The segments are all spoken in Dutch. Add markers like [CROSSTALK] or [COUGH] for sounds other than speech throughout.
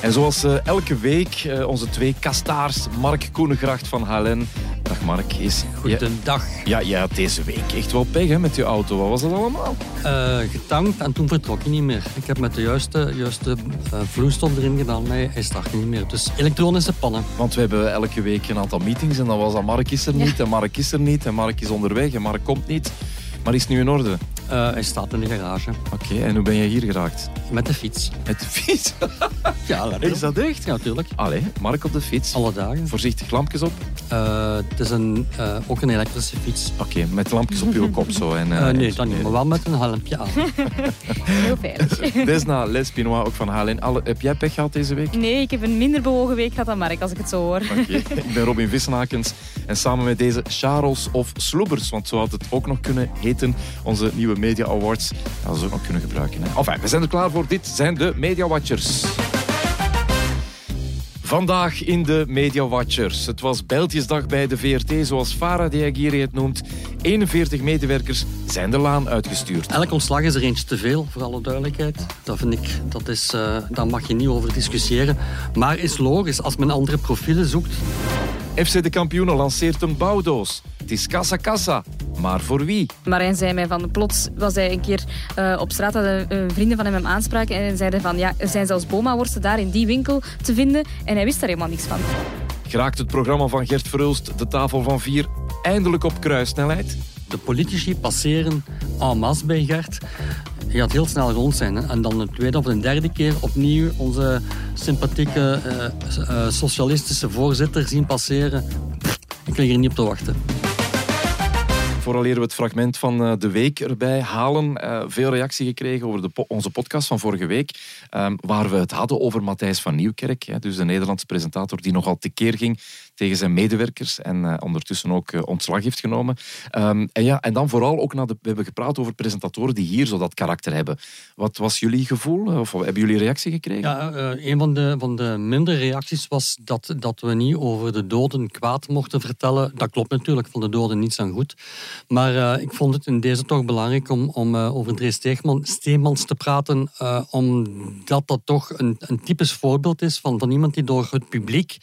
En zoals uh, elke week, uh, onze twee kastaars, Mark Koenegracht van HLN. Dag Mark. Is, Goedendag. Ja, ja, deze week echt wel pech hè, met je auto. Wat was dat allemaal? Uh, getankt en toen vertrok hij niet meer. Ik heb met de juiste, juiste vloeistof erin gedaan, maar hij startte niet meer. Dus elektronische pannen. Want we hebben elke week een aantal meetings en dan was dat Mark is er niet ja. en Mark is er niet en Mark is onderweg en Mark komt niet. Maar is het nu in orde? Uh, hij staat in de garage. Oké, en hoe ben je hier geraakt? Met de fiets. Met de fiets? [LAUGHS] ja, Is dat echt? Ja, natuurlijk. Allee, Mark op de fiets. Alle dagen. Voorzichtig lampjes op? Uh, het is een, uh, ook een elektrische fiets. Oké, met lampjes op je [LAUGHS] kop zo. En, nee, dan niet, maar wel met een helmpje aan. [LAUGHS] Heel veilig. Desna Les Pinois, ook van. Alle, heb jij pech gehad deze week? Nee, ik heb een minder bewogen week gehad dan Mark, als ik het zo hoor. Oké, ik ben Robin Vissenakens. En samen met deze Charles of Sloebers, want zo had het ook nog kunnen heten, onze nieuwe Media Awards. Dat ze ook nog kunnen gebruiken. Hè. Enfin, we zijn er klaar voor. Dit zijn de Media Watchers. Vandaag in de Media Watchers. Het was Beltjesdag bij de VRT, zoals Farah Diagiri het noemt. 41 medewerkers zijn de laan uitgestuurd. Elk ontslag is er eentje te veel, voor alle duidelijkheid. Dat vind ik, dat is, uh, daar mag je niet over discussiëren. Maar is logisch, als men andere profielen zoekt. FC de kampioenen lanceert een bouwdoos. Het is kassa kassa. Maar voor wie? Marijn zei mij van plots was hij een keer uh, op straat dat uh, vrienden van hem hem aanspraken en zeiden van ja, er zijn zelfs boma-worsten daar in die winkel te vinden en hij wist daar helemaal niks van. Geraakt het programma van Gert Verhulst, de tafel van vier, eindelijk op kruissnelheid? De politici passeren en masse bij Gert je gaat heel snel rond zijn. En dan de tweede of de derde keer opnieuw onze sympathieke uh, uh, socialistische voorzitter zien passeren. ik lig er niet op te wachten. Vooraleer we het fragment van eh, de week erbij halen, veel reactie gekregen over de onze podcast van vorige week, um, waar we het hadden over Matthijs van Nieuwkerk, hè, dus de Nederlandse presentator die nogal tekeer ging tegen zijn medewerkers en uh, ondertussen ook uh, ontslag heeft genomen. Um, en, ja, en dan vooral ook, naar de, we hebben gepraat over presentatoren die hier zo dat karakter hebben. Wat was jullie gevoel? Of hebben jullie reactie gekregen? Ja, een van de, van de minder reacties was dat, dat we niet over de doden kwaad mochten vertellen. Dat klopt natuurlijk, van de doden niets aan goed. Maar ik vond het in deze toch belangrijk om, om over André Steemans te praten, omdat dat toch een, een typisch voorbeeld is van, van iemand die door het publiek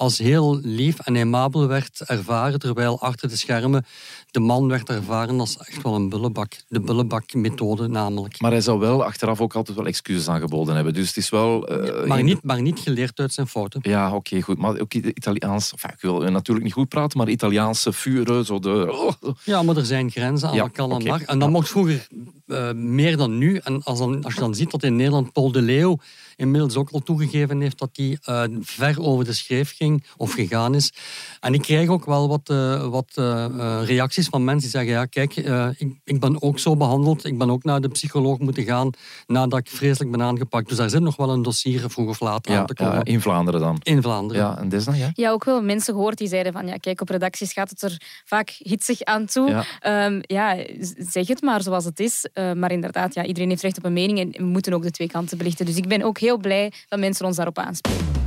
als heel lief en aimabel werd ervaren, terwijl achter de schermen de man werd ervaren als echt wel een bullebak. De bullebak-methode namelijk. Maar hij zou wel achteraf ook altijd wel excuses aangeboden hebben. Dus het is wel... Uh, maar, niet, maar niet geleerd uit zijn fouten. Ja, oké, goed. Maar ook Italiaans... Enfin, ik wil natuurlijk niet goed praten, maar Italiaanse vuren, zo de... Oh. Ja, maar er zijn grenzen aan ja, kan en mag. En dat mocht vroeger uh, meer dan nu. En als, dan, als je dan ziet dat in Nederland Paul de Leeuw inmiddels ook al toegegeven heeft dat hij uh, ver over de schreef ging of gegaan is. En ik krijg ook wel wat, uh, wat uh, reacties van mensen die zeggen, ja kijk, ik, ik ben ook zo behandeld, ik ben ook naar de psycholoog moeten gaan nadat ik vreselijk ben aangepakt. Dus daar zit nog wel een dossier vroeg of laat aan te komen. Ja, in Vlaanderen dan? In Vlaanderen. Ja, en Desna, ja? Ja, ook wel mensen gehoord die zeiden van, ja kijk, op redacties gaat het er vaak hitsig aan toe. Ja, um, ja zeg het maar zoals het is. Maar inderdaad, ja, iedereen heeft recht op een mening en we moeten ook de twee kanten belichten. Dus ik ben ook heel blij dat mensen ons daarop aanspreken.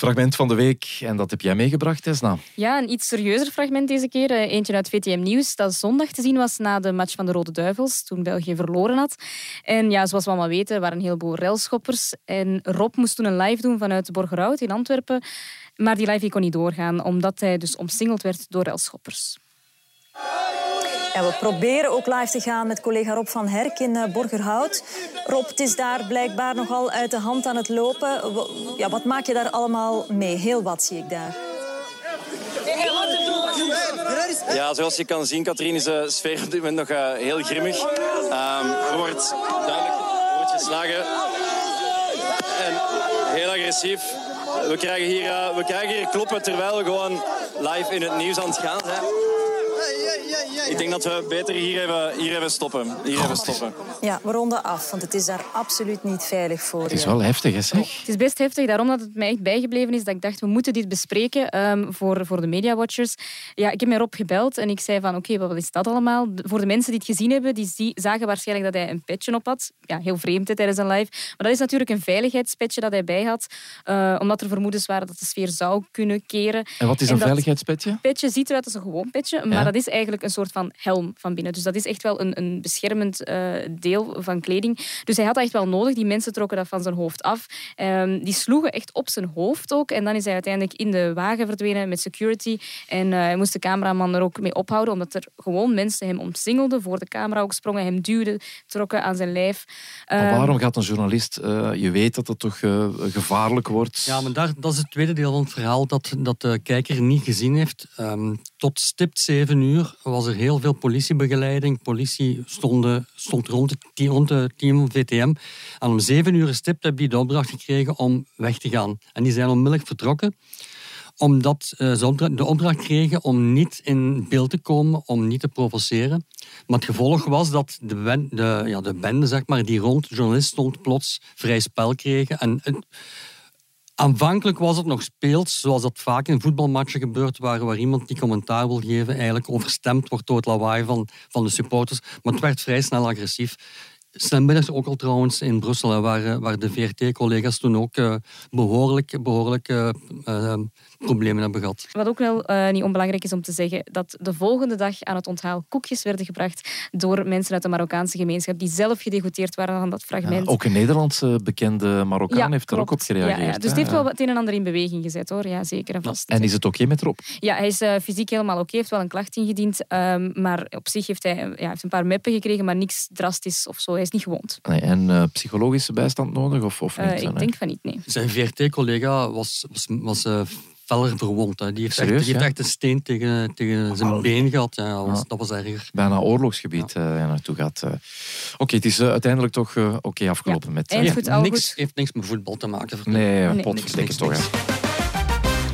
Het fragment van de week, en dat heb jij meegebracht, Tesna. Ja, een iets serieuzer fragment deze keer. Eh, eentje uit VTM Nieuws, dat zondag te zien was na de match van de Rode Duivels, toen België verloren had. En ja, zoals we allemaal weten, waren een heleboel railschoppers. En Rob moest toen een live doen vanuit Borgerhout in Antwerpen. Maar die live kon niet doorgaan, omdat hij dus omsingeld werd door railschoppers. En we proberen ook live te gaan met collega Rob van Herk in uh, Borgerhout. Rob, het is daar blijkbaar nogal uit de hand aan het lopen. Ja, wat maak je daar allemaal mee? Heel wat zie ik daar. Ja, zoals je kan zien, Katrien, is de sfeer op dit moment nog uh, heel grimmig. Um, er wordt duidelijk er wordt geslagen. En heel agressief. We krijgen, hier, uh, we krijgen hier kloppen terwijl we gewoon live in het nieuws aan het gaan zijn. Ik denk dat we beter hier even, hier even stoppen. Hier even stoppen. Ja, we ronden af, want het is daar absoluut niet veilig voor. Het is wel heftig, hè, zeg? Het is best heftig, daarom dat het mij echt bijgebleven is dat ik dacht, we moeten dit bespreken um, voor, voor de Media Watchers. Ja, ik heb mij Rob gebeld en ik zei van, oké, okay, wat is dat allemaal? Voor de mensen die het gezien hebben, die zagen waarschijnlijk dat hij een petje op had. Ja, heel vreemd hè, tijdens een live. Maar dat is natuurlijk een veiligheidspetje dat hij bij had, uh, omdat er vermoedens waren dat de sfeer zou kunnen keren. En wat is een veiligheidspetje? petje ziet eruit als een gewoon petje, maar Maar dat is eigenlijk een soort van helm van binnen. Dus dat is echt wel een, een beschermend uh, deel van kleding. Dus hij had dat echt wel nodig. Die mensen trokken dat van zijn hoofd af. Um, die sloegen echt op zijn hoofd ook. En dan is hij uiteindelijk in de wagen verdwenen met security. En uh, hij moest de cameraman er ook mee ophouden, omdat er gewoon mensen hem omsingelden, voor de camera ook sprongen, hem duwden, trokken aan zijn lijf. Maar waarom gaat een journalist... Uh, je weet dat het toch gevaarlijk wordt. Ja, maar daar, dat is het tweede deel van het verhaal dat, dat de kijker niet gezien heeft. Um, tot stipt zeven uur was er heel veel politiebegeleiding. Politie stond, stond rond, het, team VTM. En om zeven uur stipt heb die de opdracht gekregen om weg te gaan. En die zijn onmiddellijk vertrokken omdat uh, ze de opdracht kregen om niet in beeld te komen, om niet te provoceren. Maar het gevolg was dat de, de, ja, de bende zeg maar, die rond de journalist stond plots vrij spel kregen. En, Aanvankelijk was het nog speels, zoals dat vaak in voetbalmatchen gebeurt, waar, waar iemand die commentaar wil geven eigenlijk overstemd wordt door het lawaai van, van de supporters. Maar het werd vrij snel agressief. Snelmiddags ook al trouwens in Brussel, waar, waar de VRT-collega's toen ook uh, behoorlijk, behoorlijk uh, problemen hebben gehad. Wat ook wel uh, niet onbelangrijk is om te zeggen, dat de volgende dag aan het onthaal koekjes werden gebracht door mensen uit de Marokkaanse gemeenschap die zelf gedegoteerd waren van dat fragment. Ja, ook een Nederlandse bekende Marokkaan heeft er ook op gereageerd. Ja, ja. Dus het heeft wel het een en ander in beweging gezet hoor, ja, zeker en vast. En is het oké met Rob? Ja, hij is uh, fysiek helemaal oké, heeft wel een klacht ingediend, um, maar op zich heeft hij ja, heeft een paar meppen gekregen, maar niks drastisch of zo. Hij is niet gewond. Nee, en uh, psychologische bijstand nodig of, of niet? ik denk van niet, nee. Zijn VRT-collega was, was, was feller verwond. Hè. Die heeft, Serieus, echt, die heeft echt een steen tegen, tegen zijn oh. been gehad. Ja, dat, was, dat was erger. Bijna oorlogsgebied ja. uh, naartoe gaat. Uh. Oké, okay, het is uh, uiteindelijk toch oké okay afgelopen ja. met... Uh, ja, niks, heeft niks met voetbal te maken. Nee, nee potverdikke toch. Hè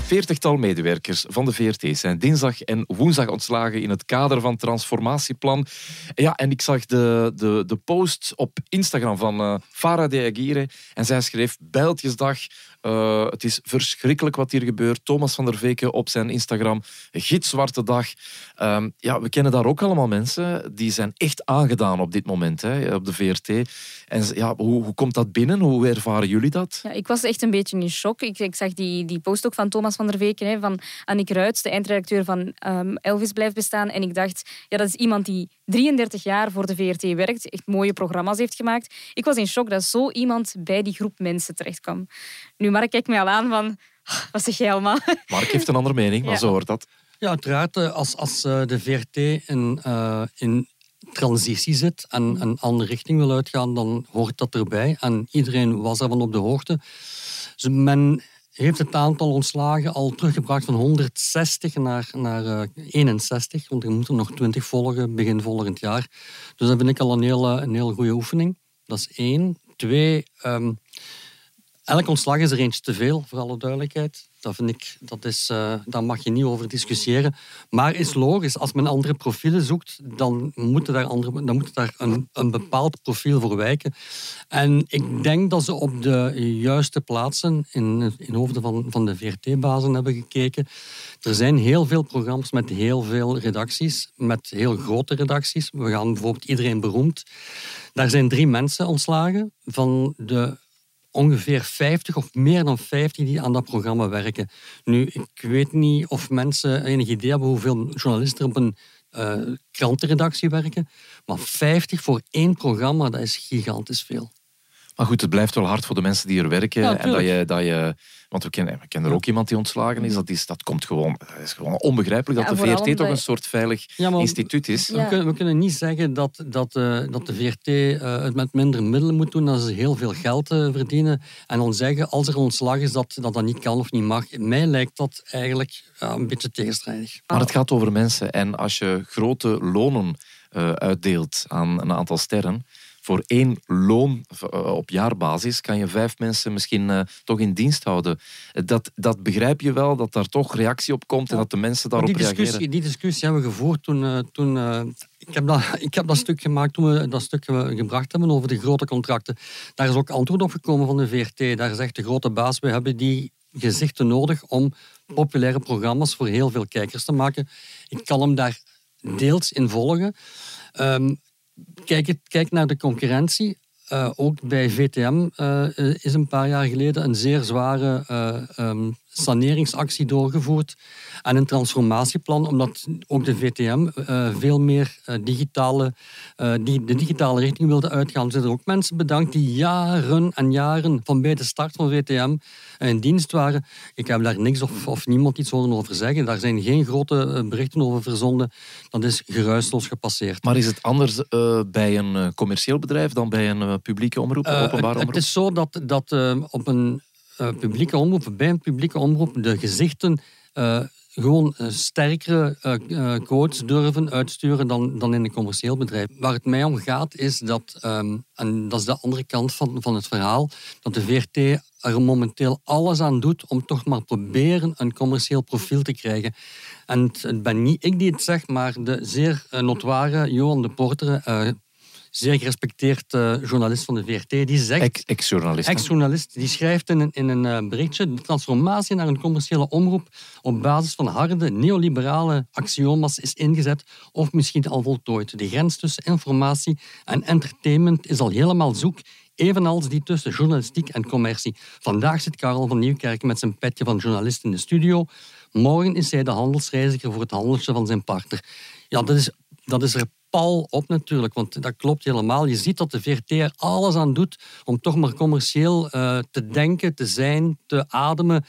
veertigtal medewerkers van de VRT zijn dinsdag en woensdag ontslagen in het kader van het transformatieplan. Ja, en ik zag de, de, de post op Instagram van uh, Farah de Aguirre en zij schreef Bijltjesdag. Uh, het is verschrikkelijk wat hier gebeurt. Thomas van der Veken op zijn Instagram. Gitzwarte dag. Um, ja, we kennen daar ook allemaal mensen die zijn echt aangedaan op dit moment hè, op de VRT. En ja, hoe, hoe komt dat binnen? Hoe ervaren jullie dat? Ja, ik was echt een beetje in shock. Ik, ik zag die, die post ook van Thomas van der Veken, hè, van Annick Ruits, de eindredacteur van um, Elvis blijft bestaan. En ik dacht, ja, dat is iemand die 33 jaar voor de VRT werkt, echt mooie programma's heeft gemaakt. Ik was in shock dat zo iemand bij die groep mensen terechtkwam. Nu, Mark kijkt mij al aan van, ah, wat zeg jij allemaal? [LAUGHS] Mark heeft een andere mening, maar zo hoort dat. Ja, uiteraard. Eh, als, als eh, de VRT in, uh, in transitie zit en een andere richting wil uitgaan, dan hoort dat erbij. En iedereen was daarvan op de hoogte. Dus men heeft het aantal ontslagen al teruggebracht van 160 naar, naar 61, want er moeten nog 20 volgen begin volgend jaar. Dus dat vind ik al een heel, een heel goede oefening. Dat is één. Twee, um, Elk ontslag is er eentje te veel, voor alle duidelijkheid. Dat, vind ik, dat is, uh, daar mag je niet over discussiëren. Maar is logisch, als men andere profielen zoekt, dan moet daar, andere, dan moet daar een, een bepaald profiel voor wijken. En ik denk dat ze op de juiste plaatsen in, in hoofden van, van de VRT-bazen hebben gekeken. Er zijn heel veel programma's met heel veel redacties, met heel grote redacties. We gaan bijvoorbeeld iedereen beroemd. Daar zijn drie mensen ontslagen van de ongeveer 50 of meer dan 50 die aan dat programma werken. Nu, ik weet niet of mensen enig idee hebben hoeveel journalisten er op een uh, krantenredactie werken, maar 50 voor één programma, dat is gigantisch veel. Maar goed, het blijft wel hard voor de mensen die er werken. en dat je, dat je, want we kennen, we kennen er ook iemand die ontslagen is. Dat, is, dat komt gewoon, dat is gewoon onbegrijpelijk dat de VRT toch een soort veilig instituut is. We, kunnen, we, kunnen, niet zeggen dat, dat, uh, dat de VRT uh, het met minder middelen moet doen, dat ze heel veel geld uh, verdienen. En dan zeggen, als er ontslag is, dat, dat dat niet kan of niet mag. Mij lijkt dat eigenlijk een beetje tegenstrijdig. Maar het gaat over mensen. En als je grote lonen uitdeelt aan een aantal sterren voor één loon eh, op jaarbasis kan je vijf mensen misschien uh, toch in dienst houden. Dat, dat begrijp je wel, dat daar toch reactie op komt en dat de mensen daarop die discussie, reageren. Die discussie hebben we gevoerd toen... Uh, toen ik, heb dat, ik heb dat stuk gemaakt toen we dat stuk gebracht hebben over de grote contracten. Daar is ook antwoord op gekomen van de VRT. Daar zegt de grote baas, we hebben die gezichten nodig om populaire programma's voor heel veel kijkers te maken. Ik kan hem daar deels in volgen. Um, kijk, kijk naar de concurrentie. Uh, ook bij VTM uh, eh, is een paar jaar geleden een zeer zware um, saneringsactie doorgevoerd en een transformatieplan, omdat ook de VTM uh, veel meer uh, digitale, uh, die, de digitale richting wilde uitgaan. Er zijn ook mensen bedankt die jaren en jaren van bij de start van VTM in dienst waren. Ik heb daar niks of, of niemand iets over zeggen. Daar zijn geen grote berichten over verzonden. Dat is geruisloos gepasseerd. Maar is het anders bij een commercieel bedrijf dan bij een publieke omroep, openbare omroep? Het is zo dat, dat op een publieke omroep, bij een publieke omroep, de gezichten gewoon sterkere uh, quotes durven uitsturen dan, dan in een commercieel bedrijf. Waar het mij om gaat is dat, um, en dat is de andere kant van, van het verhaal, dat de VRT er momenteel alles aan doet om toch maar proberen een commercieel profiel te krijgen. En het ben niet ik die het zeg, maar de zeer notoire Johan de Porter, zeer gerespecteerd uh, journalist van de VRT, die zegt... Ex-journalist. Ex-journalist. Die schrijft in een, in een uh, berichtje de transformatie naar een commerciële omroep op basis van harde neoliberale axioma's is ingezet of misschien al voltooid. De grens tussen informatie en entertainment is al helemaal zoek evenals die tussen journalistiek en commercie. Vandaag zit Karel van Nieuwkerk met zijn petje van journalist in de studio. Morgen is hij de handelsreiziger voor het handeltje van zijn partner. Ja, dat is, dat is er pal op natuurlijk, want dat klopt helemaal. Je ziet dat de VRT er alles aan doet om toch maar commercieel uh, te denken, te zijn, te ademen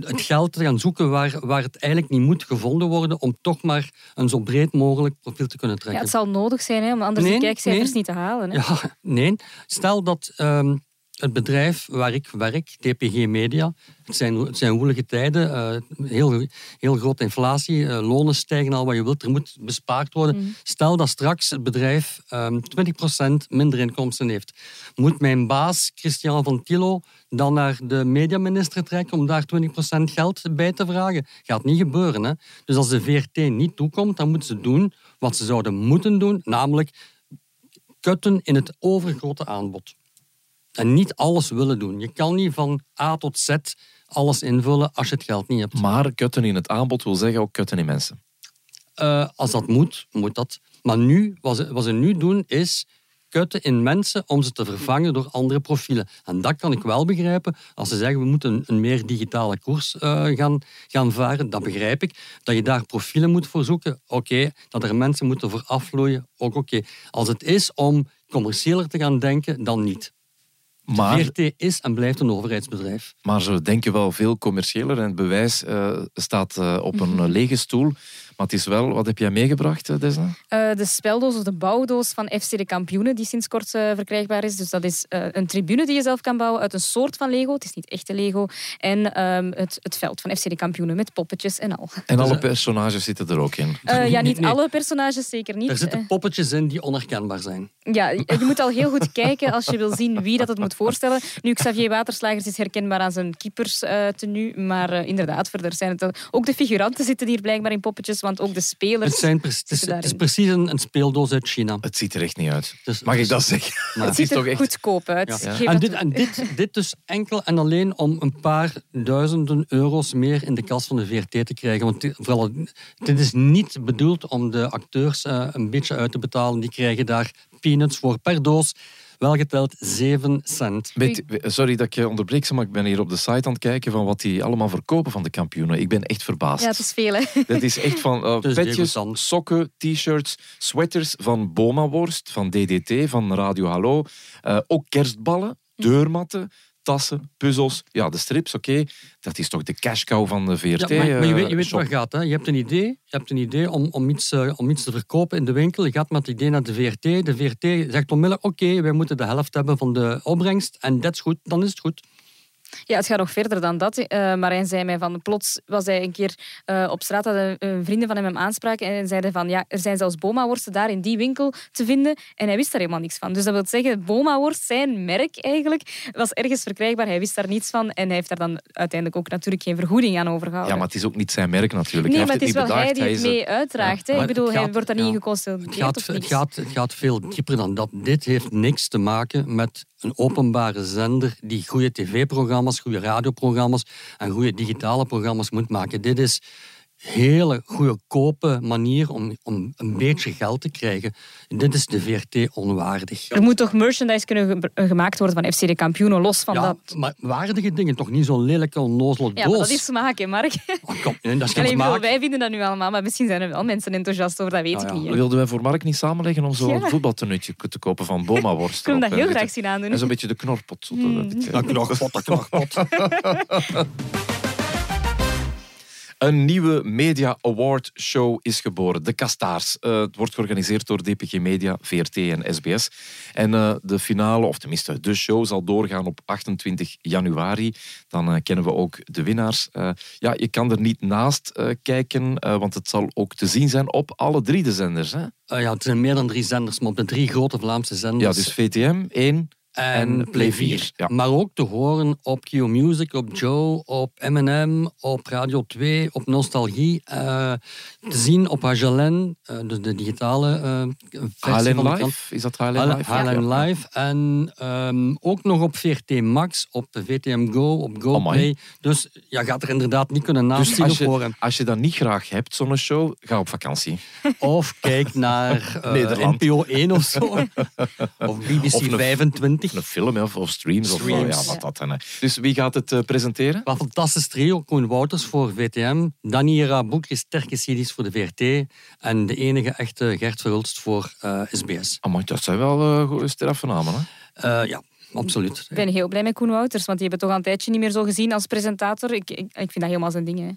het geld te gaan zoeken waar, waar het eigenlijk niet moet gevonden worden om toch maar een zo breed mogelijk profiel te kunnen trekken. Ja, het zal nodig zijn hè, om anders nee, de kijkcijfers niet te halen. Hè? Ja, nee. Stel dat um, het bedrijf waar ik werk, TPG Media, het zijn, het zijn woelige tijden, uh, heel, heel grote inflatie, uh, lonen stijgen al wat je wilt, er moet bespaard worden. Mm. Stel dat straks het bedrijf um, ehm, 20% minder inkomsten heeft. Moet mijn baas, Christian van Kilo, dan naar de mediaminister trekken om daar 20% geld bij te vragen? Gaat niet gebeuren. Hè? Dus als de VRT niet toekomt, dan moeten ze doen wat ze zouden moeten doen, namelijk kutten in het overgrote aanbod. En niet alles willen doen. Je kan niet van A tot Z alles invullen als je het geld niet hebt. Maar kutten in het aanbod wil zeggen ook kutten in mensen. Uh, als dat moet, moet dat. Maar nu, wat ze, wat ze nu doen, is kutten in mensen om ze te vervangen door andere profielen. En dat kan ik wel begrijpen. Als ze zeggen we moeten een, meer digitale koers uh, gaan, gaan varen, dat begrijp ik. Dat je daar profielen moet voor zoeken, oké. Dat er mensen moeten voor afvloeien, ook oké. Als het is om commerciëler te gaan denken, dan niet. Maar, VRT is en blijft een overheidsbedrijf. Maar ze denken wel veel commerciëler en het bewijs uh, staat uh, op een mhm. lege stoel. Maar het is wel, wat heb jij meegebracht, eh, Desna? Uh, de speldoos of de bouwdoos van FC de Kampioenen, die sinds kort uh, verkrijgbaar is. Dus dat is uh, een tribune die je zelf kan bouwen uit een soort van Lego. Het is niet echte Lego. En um, het, het veld van FC de Kampioenen met poppetjes en al. En alle personages zitten er ook in? ja, niet nee. alle personages, zeker niet. Er zitten poppetjes in die onherkenbaar zijn. Ja, je moet al heel goed kijken als je wil zien wie dat het moet voorstellen. Nu, Xavier Waterslagers is herkenbaar aan zijn keeperstenu. maar inderdaad, verder zijn het... Ook de figuranten zitten hier blijkbaar in poppetjes want ook de spelers. Het, zijn, het, is, het is, precies een, een, speeldoos uit China. Het ziet er echt niet uit. Dus, Mag ik dat zeggen? Maar, het ziet er toch echt... goedkoop uit. Ja. En, dit, en [LAUGHS] dit, dit dus enkel en alleen om een paar duizenden euro's meer in de kas van de VRT te krijgen. Want dit, vooral, dit is niet bedoeld om de acteurs uh, een beetje uit te betalen. Die krijgen daar peanuts voor per doos welgeteld 7 cent. sorry dat ik je onderbreek, maar ik ben hier op de site aan het kijken van wat die allemaal verkopen van de kampioenen. Ik ben echt verbaasd. Ja, het is veel, hè? [LAUGHS] Dat is echt van uh, petjes, sokken, t-shirts, sweaters van Boma Worst, van DDT, van Radio Hallo. Uh, ook kerstballen, deurmatten, tassen, puzzels. Ja, de strips, oké. Dat is toch de cash cow van de VRT. Ja, maar, je weet, je weet wat gaat. Hè? Je hebt een idee, je hebt een idee om, om, iets, uh, om iets te verkopen in de winkel. Je gaat met het idee naar de VRT. De VRT zegt onmiddellijk, oké, wij moeten de helft hebben van de opbrengst. En dat is goed, dan is het goed. Ja, het gaat nog verder dan dat. Uh, Marijn zei mij van, plots was hij een keer uh, op straat, hadden uh, vrienden van hem hem aanspraken en zeiden van, ja, er zijn zelfs Boma-worsten daar in die winkel te vinden. En hij wist daar helemaal niks van. Dus dat wil zeggen, Boma-worst, zijn merk eigenlijk, was ergens verkrijgbaar. Hij wist daar niets van en hij heeft daar dan uiteindelijk ook natuurlijk geen vergoeding aan overgehouden. Ja, maar het is ook niet zijn merk natuurlijk. Nee, maar het is wel hij die het mee uitdraagt. Ja. Ik bedoel, gaat, hij wordt daar niet ja, geconsulteerd het gaat, het, gaat, het gaat veel dieper dan dat. Dit heeft niks te maken met een openbare zender die goede tv-programma's, goede radioprogramma's en goede digitale programma's moet maken. Dit is hele goedkope manier om, om een beetje geld te krijgen. Dit is de VRT onwaardig. Er moet toch merchandise kunnen ge- gemaakt worden van FC de kampioenen, los van Ja, dat. maar waardige dingen, toch niet zo'n lelijke, onnozele Ja, maar doos. dat is smaak, hè, Mark. Oh, kom, nee, dat is geen smaak. wij vinden dat nu allemaal, maar misschien zijn er wel mensen enthousiast over, dat weet Ja, ik ja. niet. hè. Wilden wij voor Mark niet samenleggen om zo'n Ja. te kopen van Boma [LAUGHS] worst? Ik wil hem dat erop, heel graag zien aandoen. En zo'n beetje de knorpot. zo, Mm. dat eh, Dat dat knagpot. Een nieuwe Media Award Show is geboren. De Kastaars. Eh, het wordt georganiseerd door DPG Media, VRT en SBS. En eh, de finale, of tenminste de show, zal doorgaan op 28 januari. Dan eh, kennen we ook de winnaars. Ja, je kan er niet naast kijken, want het zal ook te zien zijn op alle drie de zenders. Hè? Ja, het zijn meer dan drie zenders, maar op de drie grote Vlaamse zenders. Ja, dus VTM 1 en Play 4. Ja. Maar ook te horen op Q Music, op Joe, op M&M, op Radio 2, op Nostalgie. eh, te zien op HLN, eh, dus de digitale versie HLN van de krant. Live? Is dat HLN HLN Live? HLN Ja. Live. En ehm, ook nog op VRT Max, op VTM Go, op GoPlay. Amai. Dus je gaat er inderdaad niet kunnen naast Dus zien als je, horen. als je dat niet graag hebt, zo'n show, ga op vakantie. [LAUGHS] Of kijk naar. NPO 1 of zo. [LAUGHS] of BBC Of een- 25. Een film of, of streams. Of, ja, wat dat dan. hè. Dus wie gaat het eh, presenteren? Wat een fantastisch trio. Koen Wouters voor VTM. Daniela Boekris Terkesidis voor de VRT. En de enige echte Gert Verhulst voor eh, SBS. Amai, dat zijn wel uh, goede straffe namen. Hè? Eh, ja, absoluut. Ik ben heel blij met Koen Wouters, want die hebben toch al een tijdje niet meer zo gezien als presentator. Ik, ik, ik vind dat helemaal zijn ding. Hè.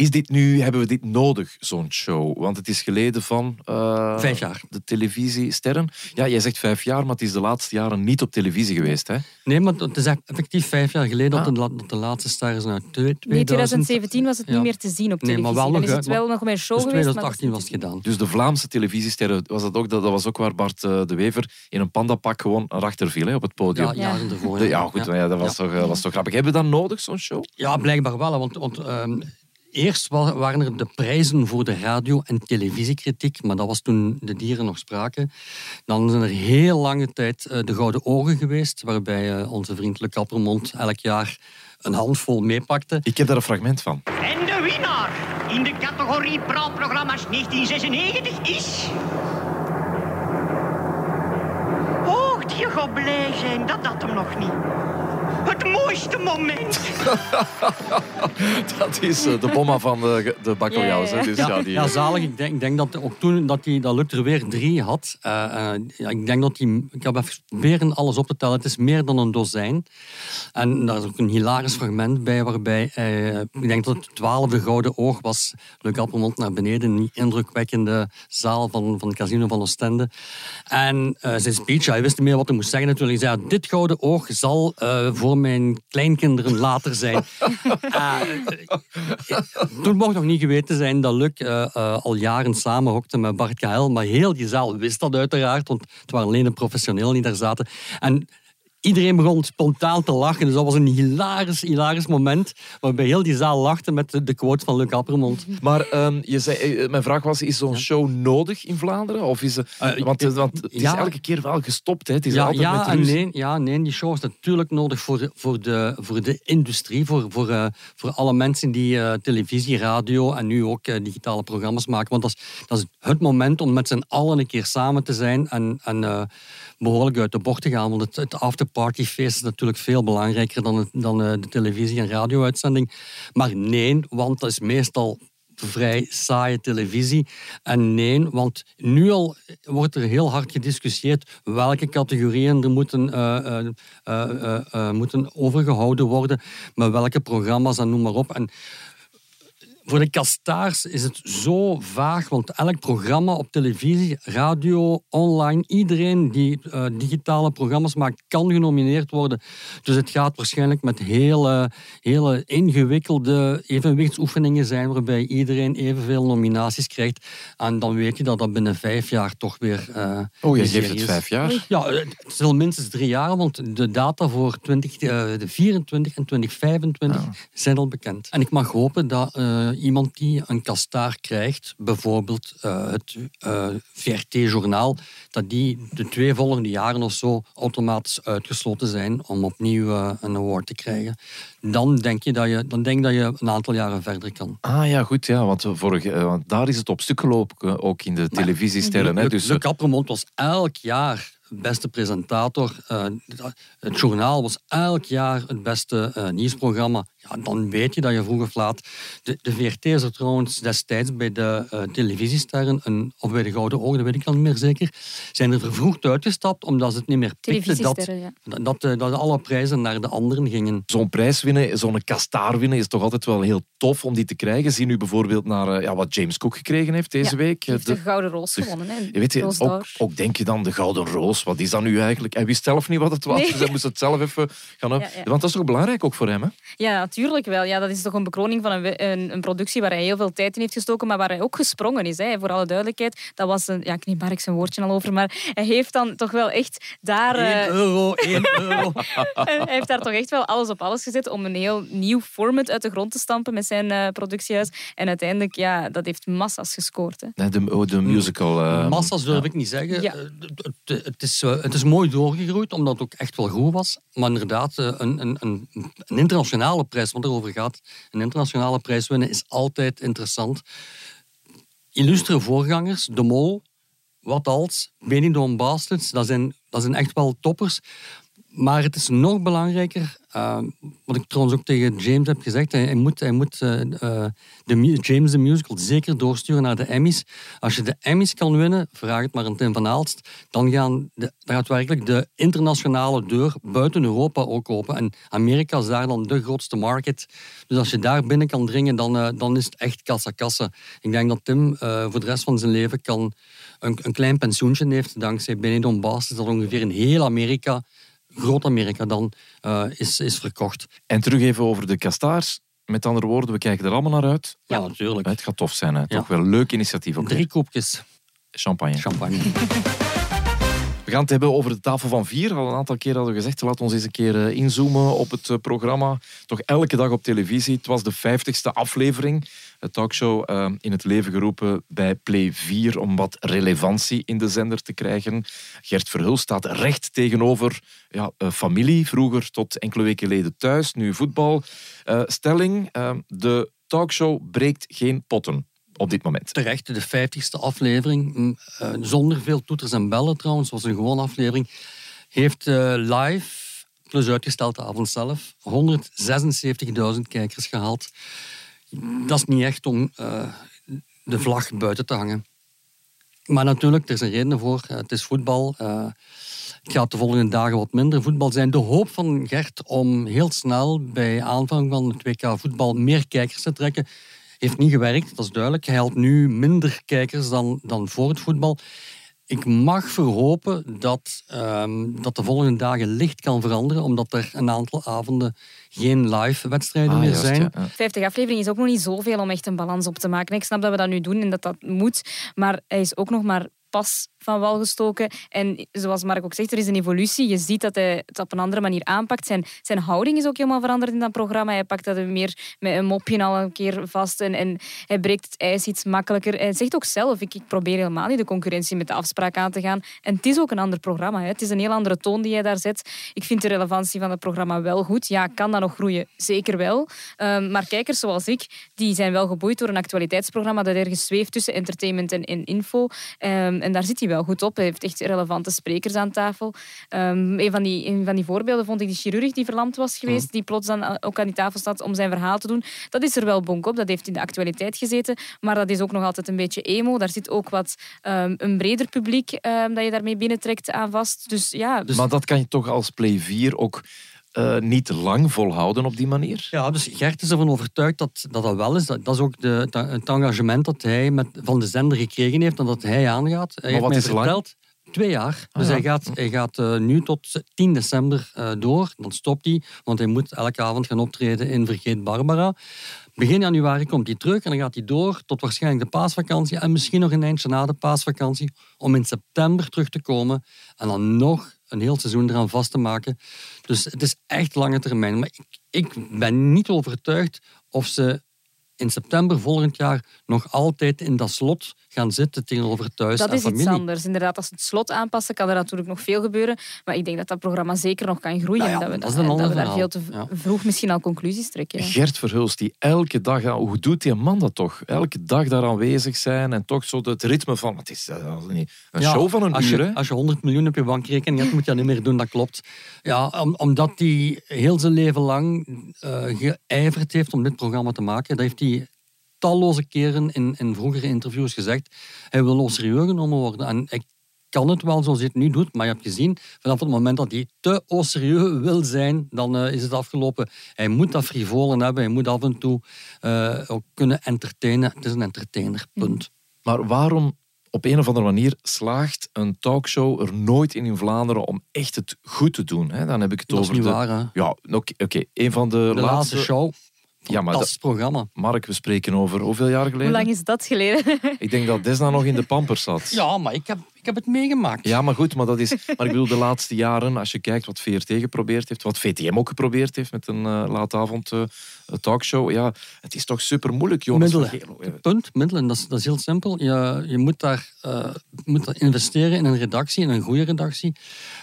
Is dit nu, hebben we dit nodig, zo'n show? Want het is geleden van... eh, Vijf jaar. De televisiesterren. Ja, jij zegt vijf jaar, maar het is de laatste jaren niet op televisie geweest. Hè? Nee, maar het is effectief vijf jaar geleden Ah. dat, de, dat de laatste star is naar 2000. Nee, 2017 was het Ja. niet meer te zien op Nee, televisie. maar wel Dan nog, is het wel nog een show Dus geweest. maar dat is 2018 niet was het gedaan. Dus de Vlaamse televisiesterren, was dat, ook, dat, dat was ook waar Bart eh, de Wever in een pandapak gewoon erachter viel hè, op het podium. Ja, Ja, jaren ervoor. Ja goed, Ja. dat was, Ja. Toch, eh, was toch grappig. Hebben we dat nodig, zo'n show? Ja, blijkbaar wel. Want, want ehm, eerst wa- waren er de prijzen voor de radio- en televisiekritiek, maar dat was toen de dieren nog spraken. Dan zijn er heel lange tijd eh, de Gouden Ogen geweest, waarbij eh, onze vriendelijke Kappermond elk jaar een handvol meepakte. Ik heb daar een fragment van. En de winnaar in de categorie praatprogramma's 1996 is... Oh, die gaat blij zijn, dat dat hem nog niet. Het mooiste moment. [LAUGHS] Dat is eh, de bomma van de, de bakkeljauws. Ja, hè. ja, Dus, Ja, die, zalig. Ik denk, ik denk dat ook toen dat hij dat Luc er weer drie had. eh, eh, ja, ik denk dat hij. Ik heb even proberen alles op te tellen. Het is meer dan een dozijn. En daar is ook een hilarisch fragment bij, waarbij eh, ik denk dat het twaalfde gouden oog was. Luc Appelmond naar beneden in die indrukwekkende zaal van, van het casino van Oostende. En zijn speech, hij wist niet meer wat hij moest zeggen natuurlijk. Hij zei, dit gouden oog zal eh, voor mijn kleinkinderen later zijn. [LAUGHS] Eh, toen mocht nog niet geweten zijn dat Luc eh, eh, al jaren samenhokte met Bart Kael. Maar heel die zaal wist dat uiteraard, want het waren alleen de professionelen die daar zaten. En iedereen begon spontaan te lachen. Dus dat was een hilarisch, hilarisch moment. Waarbij heel die zaal lachte met de, de quote van Luc Appermond. Maar ehm, je zei, eh, mijn vraag was, is zo'n show nodig in Vlaanderen? Of is, het- Eh, want, het is ja. elke keer wel gestopt. Hè? Het is Ja, altijd ja, met nee, ja, nee, die show is natuurlijk nodig voor, voor, de, voor de industrie, voor, voor, eh, voor alle mensen die eh, televisie, radio en nu ook eh, digitale programma's maken. Want dat is, dat is het moment om met z'n allen een keer samen te zijn en, en eh, behoorlijk uit de bocht te gaan. Want het, het afterpartyfeest is natuurlijk veel belangrijker dan, dan eh, de televisie- en radio-uitzending. Maar nee, want dat is meestal vrij saaie televisie. En nee, want nu al wordt er heel hard gediscussieerd welke categorieën er moeten, eh, eh, moeten overgehouden worden, met welke programma's en noem maar op. En voor de kastaars is het zo vaag, want elk programma op televisie, radio, online, iedereen die eh, digitale programma's maakt, kan genomineerd worden. Dus het gaat waarschijnlijk met hele, hele ingewikkelde evenwichtsoefeningen zijn, waarbij iedereen evenveel nominaties krijgt. En dan weet je dat dat binnen vijf jaar toch weer. eh Oh, je geeft het is. vijf jaar? Ja, het zal minstens drie jaar, want de data voor 2024 en 2025 zijn al bekend. En ik mag hopen dat eh, iemand die een kastaar krijgt, bijvoorbeeld uh, het uh, VRT-journaal, dat die de twee volgende jaren of zo automatisch uitgesloten zijn om opnieuw uh, een award te krijgen. Dan denk, je dat je, dan denk dat je een aantal jaren verder kan. Ah ja, goed. Ja, want, vorige, want daar is het op stuk gelopen, ook in de televisiesterren. De, dus, de Kappermond was elk jaar beste presentator. Uh, het journaal was elk jaar het beste uh, nieuwsprogramma. Ja, dan weet je dat je vroeg of laat... De, de VRT is er trouwens destijds bij de uh, televisiesterren, een, of bij de Gouden Ogen, dat weet ik al niet meer zeker, zijn er vervroegd uitgestapt omdat ze het niet meer pikten dat, ja. dat, dat, dat, alle prijzen naar de anderen gingen. Zo'n prijs winnen, zo'n kastaar winnen, is toch altijd wel heel tof om die te krijgen. Zie nu bijvoorbeeld naar ja, wat James Cook gekregen heeft deze ja, week. heeft de, de Gouden Roos gewonnen. Hè? Je weet, ook, ook, denk je dan de Gouden Roos, wat is dat nu eigenlijk? Hij wist zelf niet wat het was, nee. dus hij moest het zelf even gaan... [LAUGHS] Ja, ja. Want dat is toch belangrijk ook voor hem, hè? Ja, natuurlijk wel. Ja, dat is toch een bekroning van een, een, een, productie waar hij heel veel tijd in heeft gestoken, maar waar hij ook gesprongen is. Hè. Voor alle duidelijkheid, dat was een... Ja, ik neem ik zijn woordje al over, maar hij heeft dan toch wel echt daar... 1 uh, euro, 1 [LAUGHS] euro. hij heeft daar toch echt wel alles op alles gezet om een heel nieuw format uit de grond te stampen met zijn uh, productiehuis. En uiteindelijk, ja, dat heeft massa's gescoord. Hè. De, de musical... Uh, massa's durf ja. ik niet zeggen. Ja. Het, het, is, het is mooi doorgegroeid, omdat het ook echt wel goed was. Maar inderdaad, een, een, een, een internationale prijs, wat erover gaat, een internationale prijs winnen is altijd interessant. Illustere voorgangers, De Mol, Wat Als, Benidorm Bastards, dat zijn, dat zijn echt wel toppers. Maar het is nog belangrijker, uh, wat ik trouwens ook tegen James heb gezegd, hij, moet, hij moet uh, uh, de James the Musical zeker doorsturen naar de Emmys. Als je de Emmys kan winnen, vraag het maar aan Tim van Aalst, dan, gaan de, dan gaat werkelijk de internationale deur buiten Europa ook open. En Amerika is daar dan de grootste market. Dus als je daar binnen kan dringen, dan, dan is het echt kassa-kassa. Ik denk dat Tim voor de rest van zijn leven kan een, een klein pensioentje heeft, dankzij Benidorm Bastards, dat ongeveer in heel Amerika Groot-Amerika dan uh, is, is verkocht. En terug even over de kastaars. Met andere woorden, we kijken er allemaal naar uit. Ja, natuurlijk. Het gaat tof zijn. Hè? Toch ja. wel een leuk initiatief. Ook Drie koepjes. Champagne. Champagne. [LAUGHS] We gaan het hebben over de tafel van vier. Al een aantal keer hadden we gezegd, laat ons eens een keer inzoomen op het programma. Toch elke dag op televisie. Het was de vijftigste aflevering. Het talkshow uh, in het leven geroepen bij Play 4 om wat relevantie in de zender te krijgen. Gert Verhul staat recht tegenover ja, uh, familie. Vroeger tot enkele weken geleden thuis, nu voetbal. Uh, stelling, de talkshow breekt geen potten op dit moment. Terecht, de vijftigste aflevering, uh, zonder veel toeters en bellen trouwens, was een gewone aflevering, heeft live, plus uitgesteld de avond zelf, 176.000 kijkers gehaald. Dat is niet echt om uh, de vlag buiten te hangen. Maar natuurlijk, er is een reden voor. Het is voetbal. Het gaat de volgende dagen wat minder voetbal zijn. De hoop van Gert om heel snel bij aanvang van het WK voetbal meer kijkers te trekken, heeft niet gewerkt, dat is duidelijk. Hij haalt nu minder kijkers dan, dan voor het voetbal. Ik mag verhopen dat, um, dat de volgende dagen licht kan veranderen, omdat er een aantal avonden geen live wedstrijden ah, meer juist, zijn. Ja, ja. 50 afleveringen is ook nog niet zoveel om echt een balans op te maken. Ik snap dat we dat nu doen en dat dat moet, maar hij is ook nog maar pas van wal gestoken. En zoals Mark ook zegt, er is een evolutie. Je ziet dat hij het op een andere manier aanpakt. Zijn, zijn houding is ook helemaal veranderd in dat programma. Hij pakt dat meer met een mopje al een keer vast en, hij breekt het ijs iets makkelijker. Hij zegt ook zelf, ik, ik probeer helemaal niet de concurrentie met de afspraak aan te gaan. En het is ook een ander programma. Hè. Het is een heel andere toon die hij daar zet. Ik vind de relevantie van het programma wel goed. Ja, kan dat nog groeien? Zeker wel. Um, maar kijkers zoals ik, die zijn wel geboeid door een actualiteitsprogramma dat ergens zweeft tussen entertainment en, info. Um, en daar zit hij wel goed op. Hij heeft echt relevante sprekers aan tafel. Um, een, van die, een van die voorbeelden vond ik die chirurg die verlamd was geweest, mm. die plots dan ook aan die tafel staat om zijn verhaal te doen. Dat is er wel bonk op. Dat heeft in de actualiteit gezeten. Maar dat is ook nog altijd een beetje emo. Daar zit ook wat um, een breder publiek um, dat je daarmee binnentrekt aan vast. Dus, ja. Dus... Maar dat kan je toch als Play 4 ook uh, niet lang volhouden op die manier? Ja, dus Gert is ervan overtuigd dat dat, dat wel is. Dat, dat is ook de, het engagement dat hij met, van de zender gekregen heeft en dat hij aangaat. Hij maar wat heeft is mij lang? verteld, Twee jaar. Ah, dus ja. hij gaat, hij gaat uh, nu tot 10 december uh, door. Dan stopt hij, want hij moet elke avond gaan optreden in Vergeet Barbara. Begin januari komt hij terug en dan gaat hij door tot waarschijnlijk de paasvakantie en misschien nog een eindje na de paasvakantie om in september terug te komen en dan nog een heel seizoen eraan vast te maken. Dus het is echt lange termijn. Maar ik, ik ben niet overtuigd of ze in september volgend jaar nog altijd in dat slot gaan zitten tegenover thuis Dat en is familie. iets anders. Inderdaad, als ze het slot aanpassen, kan er natuurlijk nog veel gebeuren. Maar ik denk dat dat programma zeker nog kan groeien. Nou ja, dat we, dat is dat we daar veel te Ja. vroeg misschien al conclusies trekken. ja. Gert Verhulst, die elke dag, hoe doet die man dat toch? Elke dag daar aanwezig zijn en toch zo het ritme van, het is eh, een Ja, show van een als uur. hè? Als je 100 miljoen op je bankrekening hebt, moet je dat niet meer doen, dat klopt. Ja, om- omdat hij heel zijn leven lang eh, geijverd heeft om dit programma te maken. Dat heeft hij talloze keren in, in vroegere interviews gezegd. Hij wil serieus genomen worden. En ik kan het wel zoals hij het nu doet, maar je hebt gezien, vanaf het moment dat hij te serieus wil zijn, dan eh, is het afgelopen. Hij moet dat frivolen hebben, hij moet af en toe eh, ook kunnen entertainen. Het is een entertainer, punt. Maar waarom op een of andere manier slaagt een talkshow er nooit in in Vlaanderen om echt het goed te doen? Hè? Dan heb ik het Dat is over niet de... waar, hè. Ja, oké. Een van de, De laatste... laatste show, Ja, maar dat- fantastisch programma. Mark, we spreken over hoeveel jaar geleden? Hoe lang is dat geleden? Ik denk dat Desna nog in de [LAUGHS] pampers zat. Ja, maar ik heb, ik heb het meegemaakt. Ja, maar goed, maar dat is. Maar ik bedoel, de laatste jaren, als je kijkt wat VRT geprobeerd heeft, wat VTM ook geprobeerd heeft met een uh, laatavond uh, talkshow, ja, het is toch super moeilijk, Jonas Middelen. Punt, middelen. Dat is, dat is heel simpel. Je, je moet daar uh, moet daar investeren in een redactie, in een goede redactie.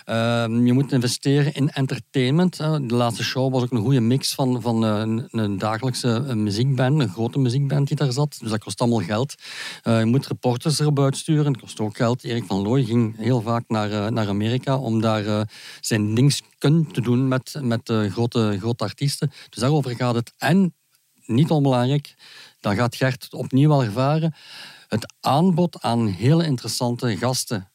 Uh, je moet investeren in entertainment. De laatste show was ook een goede mix van, van uh, een, een, dagelijkse muziekband, een grote muziekband die daar zat. Dus dat kost allemaal geld. Uh, je moet reporters erop uitsturen, dat kost ook geld. Erik van Looy ging heel vaak naar, uh, naar Amerika om daar uh, zijn dingsken te doen met, met uh, grote, grote artiesten. Dus daarover gaat het. En, niet onbelangrijk, dan gaat Gert het opnieuw wel ervaren, het aanbod aan hele interessante gasten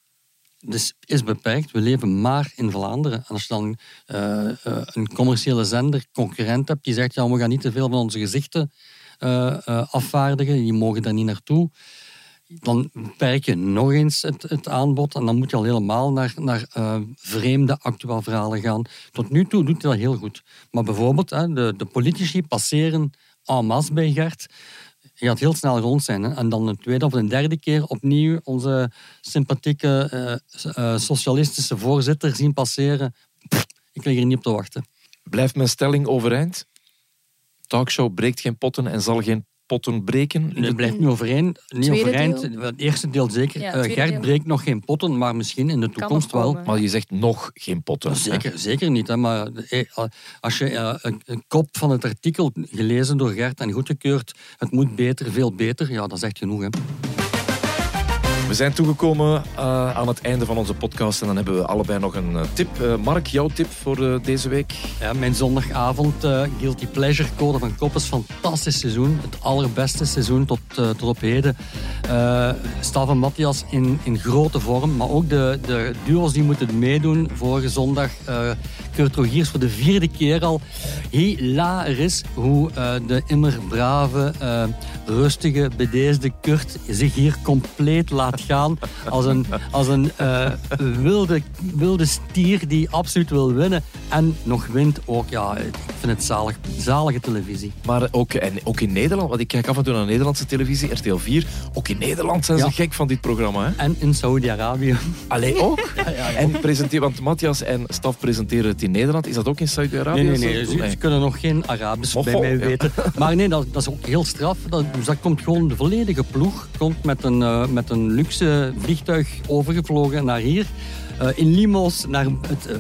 dus is beperkt. We leven maar in Vlaanderen. En als je dan een commerciële zender, concurrent hebt, die zegt, ja, we gaan niet te veel van onze gezichten uh, afvaardigen, die mogen daar niet naartoe dan beperk je nog eens het, het, aanbod en dan moet je al helemaal naar, naar uh, vreemde actuaalverhalen gaan. Tot nu toe doet hij dat heel goed. Maar bijvoorbeeld, hè, de, de politici passeren en masse bij Gert. Je gaat heel snel rond zijn. Hè. En dan een tweede of een derde keer opnieuw onze sympathieke uh, uh, socialistische voorzitter zien passeren. Ik lig er niet op te wachten. Blijft mijn stelling overeind? Talkshow breekt geen potten en zal geen potten breken? Nee, het blijft niet overeind. Niet Tweede overeind. deel. Het eerste deel zeker. Ja, Uh, tweede Gert deel. breekt nog geen potten, maar misschien in de toekomst wel. Maar je zegt nog geen potten. Zeker, zeker niet. Hè. Maar eh, als je eh, een, een kop van het artikel gelezen door Gert en goedgekeurd, het moet beter, veel beter, ja, dat zegt genoeg. Hè. We zijn toegekomen uh, aan het einde van onze podcast en dan hebben we allebei nog een uh, tip. Uh, Mark, jouw tip voor deze week? Ja, mijn zondagavond Guilty Pleasure Code van Koppes. Fantastisch seizoen. Het allerbeste seizoen tot, tot op heden. Stav en Matthias in, in grote vorm. Maar ook de, de duo's die moeten meedoen. Vorige zondag Kurt Rogiers voor de vierde keer al. Hilarisch hoe de immer brave, rustige, bedeesde Kurt zich hier compleet laat gaan als een, als een uh, wilde, wilde stier die absoluut wil winnen en nog wint ook. Ja, ik vind het zalig, zalige televisie. Maar ook, en ook in Nederland, want ik kijk af en toe naar Nederlandse televisie, RTL 4. Ook in Nederland zijn ze Ja. gek van dit programma. Hè? En in Saudi-Arabië. Alleen ook? [LAUGHS] Ja, ja, ja. En presenteer, want Matthias en Staf presenteren het in Nederland. Is dat ook in Saudi-Arabië? Nee, nee, nee. Ze, kunnen nog geen Arabisch Maar bij mij ja. weten. [LAUGHS] Maar nee, dat, dat is ook heel straf. Dat, dus dat komt gewoon de volledige ploeg. Komt met een, eh, met een luxe vliegtuig overgevlogen naar hier. Eh, in Limos naar het eh,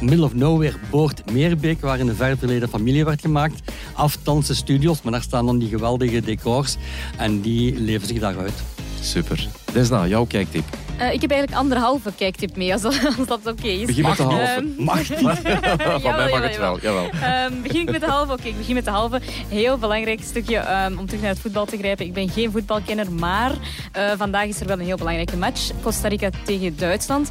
middle of nowhere boord Meerbeek, waar in een ver verleden familie werd gemaakt. Aftanse studios, maar daar staan dan die geweldige decors. En die leven zich daaruit. Super. Desna, jouw kijktip. Eh, ik heb eigenlijk anderhalve kijktip mee, als, [LAUGHS] als dat oké is. Begin met de niet. halve. [LAUGHS] Ehm, Mag niet. Van mij mag het wel. Jawel. Ehm, begin ik met de halve? Oké, ik begin met de halve. Heel belangrijk stukje ehm, om terug naar het voetbal te grijpen. Ik ben geen voetbalkenner, maar eh, vandaag is er wel een heel belangrijke match. Costa Rica tegen Duitsland.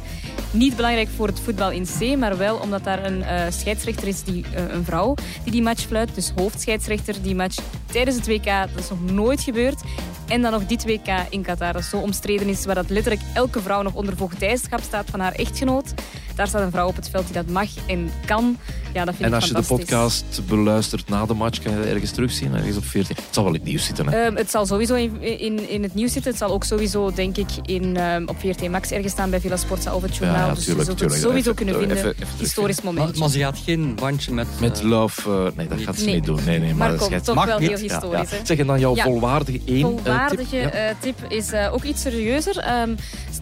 Niet belangrijk voor het voetbal in C, maar wel omdat daar een eh, scheidsrechter is, die, een vrouw, die die match fluit. Dus hoofdscheidsrechter die match tijdens het WK. Dat is nog nooit gebeurd. En dan nog dit WK in Qatar, dat zo omstreden is, waar dat letterlijk elke vrouw nog onder voogdijschap staat van haar echtgenoot. Daar staat een vrouw op het veld die dat mag en kan. Ja, dat vind En ik als je de podcast beluistert na de match, kan je dat ergens terugzien, ergens op 14. Het zal wel in het nieuws zitten, hè? Ehm, het zal sowieso in, in, in het nieuws zitten. Het zal ook sowieso, denk ik, in, ehm, op VRT Max ergens staan bij Villa Sportza of het journaal. ja, dus tuurlijk, je zult het tuurlijk. sowieso Even- kunnen vinden. even. Historisch Maar, moment. maar ze gaat geen bandje met... Met eh, love, eh, nee, dat gaat ze Nee. niet doen. Nee, nee, maar, Maar scheids- toch mag wel niet. heel historisch, hè? Zeg, en dan jouw Ja. volwaardige één eh, volwaardige tip? Ja. eh, tip is ook iets serieuzer. Ehm,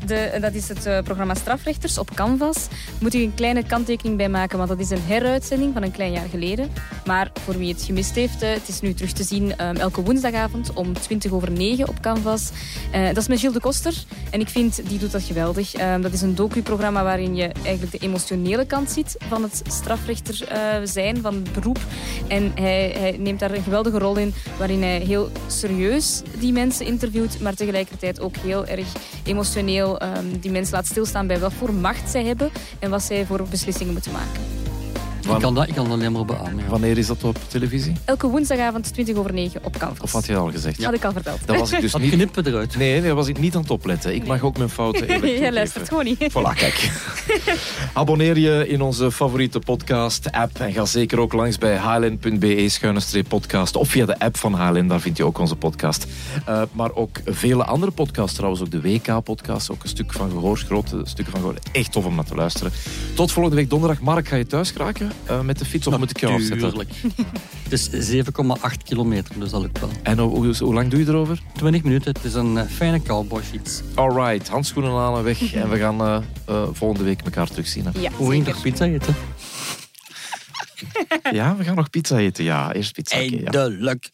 de, dat is het programma Strafrechters op Canvas. Moet u een kleine kanttekening bij maken, want dat is een van een klein jaar geleden. Maar voor wie het gemist heeft, eh, het is nu terug te zien ehm, elke woensdagavond om 20 over 9 op Canvas. Eh, dat is met Gilles de Koster en ik vind, die doet dat geweldig. Ehm, dat is een docu-programma waarin je eigenlijk de emotionele kant ziet van het strafrechter eh, zijn, van het beroep. En hij, hij neemt daar een geweldige rol in, waarin hij heel serieus die mensen interviewt, maar tegelijkertijd ook heel erg emotioneel ehm, die mensen laat stilstaan bij wat voor macht zij hebben en wat zij voor beslissingen moeten maken. Ik, kan dat, ik kan dat alleen maar beamen. ja. Wanneer is dat op televisie? Elke woensdagavond 20 over 9 op Canvas. Of had je dat al gezegd? Had ik al verteld. Dat was ik dus Dat niet... knippen eruit. Nee, nee, dat was ik niet aan het opletten. Ik mag ook mijn fouten [LAUGHS] even Jij luistert gewoon niet. Voilà, kijk. [LAUGHS] Abonneer je in onze favoriete podcast-app en ga zeker ook langs bij hln.be-podcast of via de app van HLN, daar vind je ook onze podcast. Eh, maar ook vele andere podcasts, trouwens ook de WK-podcast, ook een stuk van gehoord, grote stukken van gehoord. Echt tof om naar te luisteren. Tot volgende week donderdag. Mark, ga je thuis kraken eh, met de fiets of moet ik jou afzetten? Tuurlijk. [LAUGHS] Het is 7,8 kilometer, dus dat lukt wel. En hoe, hoe, hoe lang doe je erover? 20 minuten, het is een eh, fijne cowboyfiets. Alright, handschoenen aan en weg. [LAUGHS] En we gaan eh, eh, volgende week elkaar terugzien. hè. Ja, Hoe toch pizza eten? [LAUGHS] Ja, we gaan nog pizza eten. Ja, eerst pizza. ja. Eindelijk.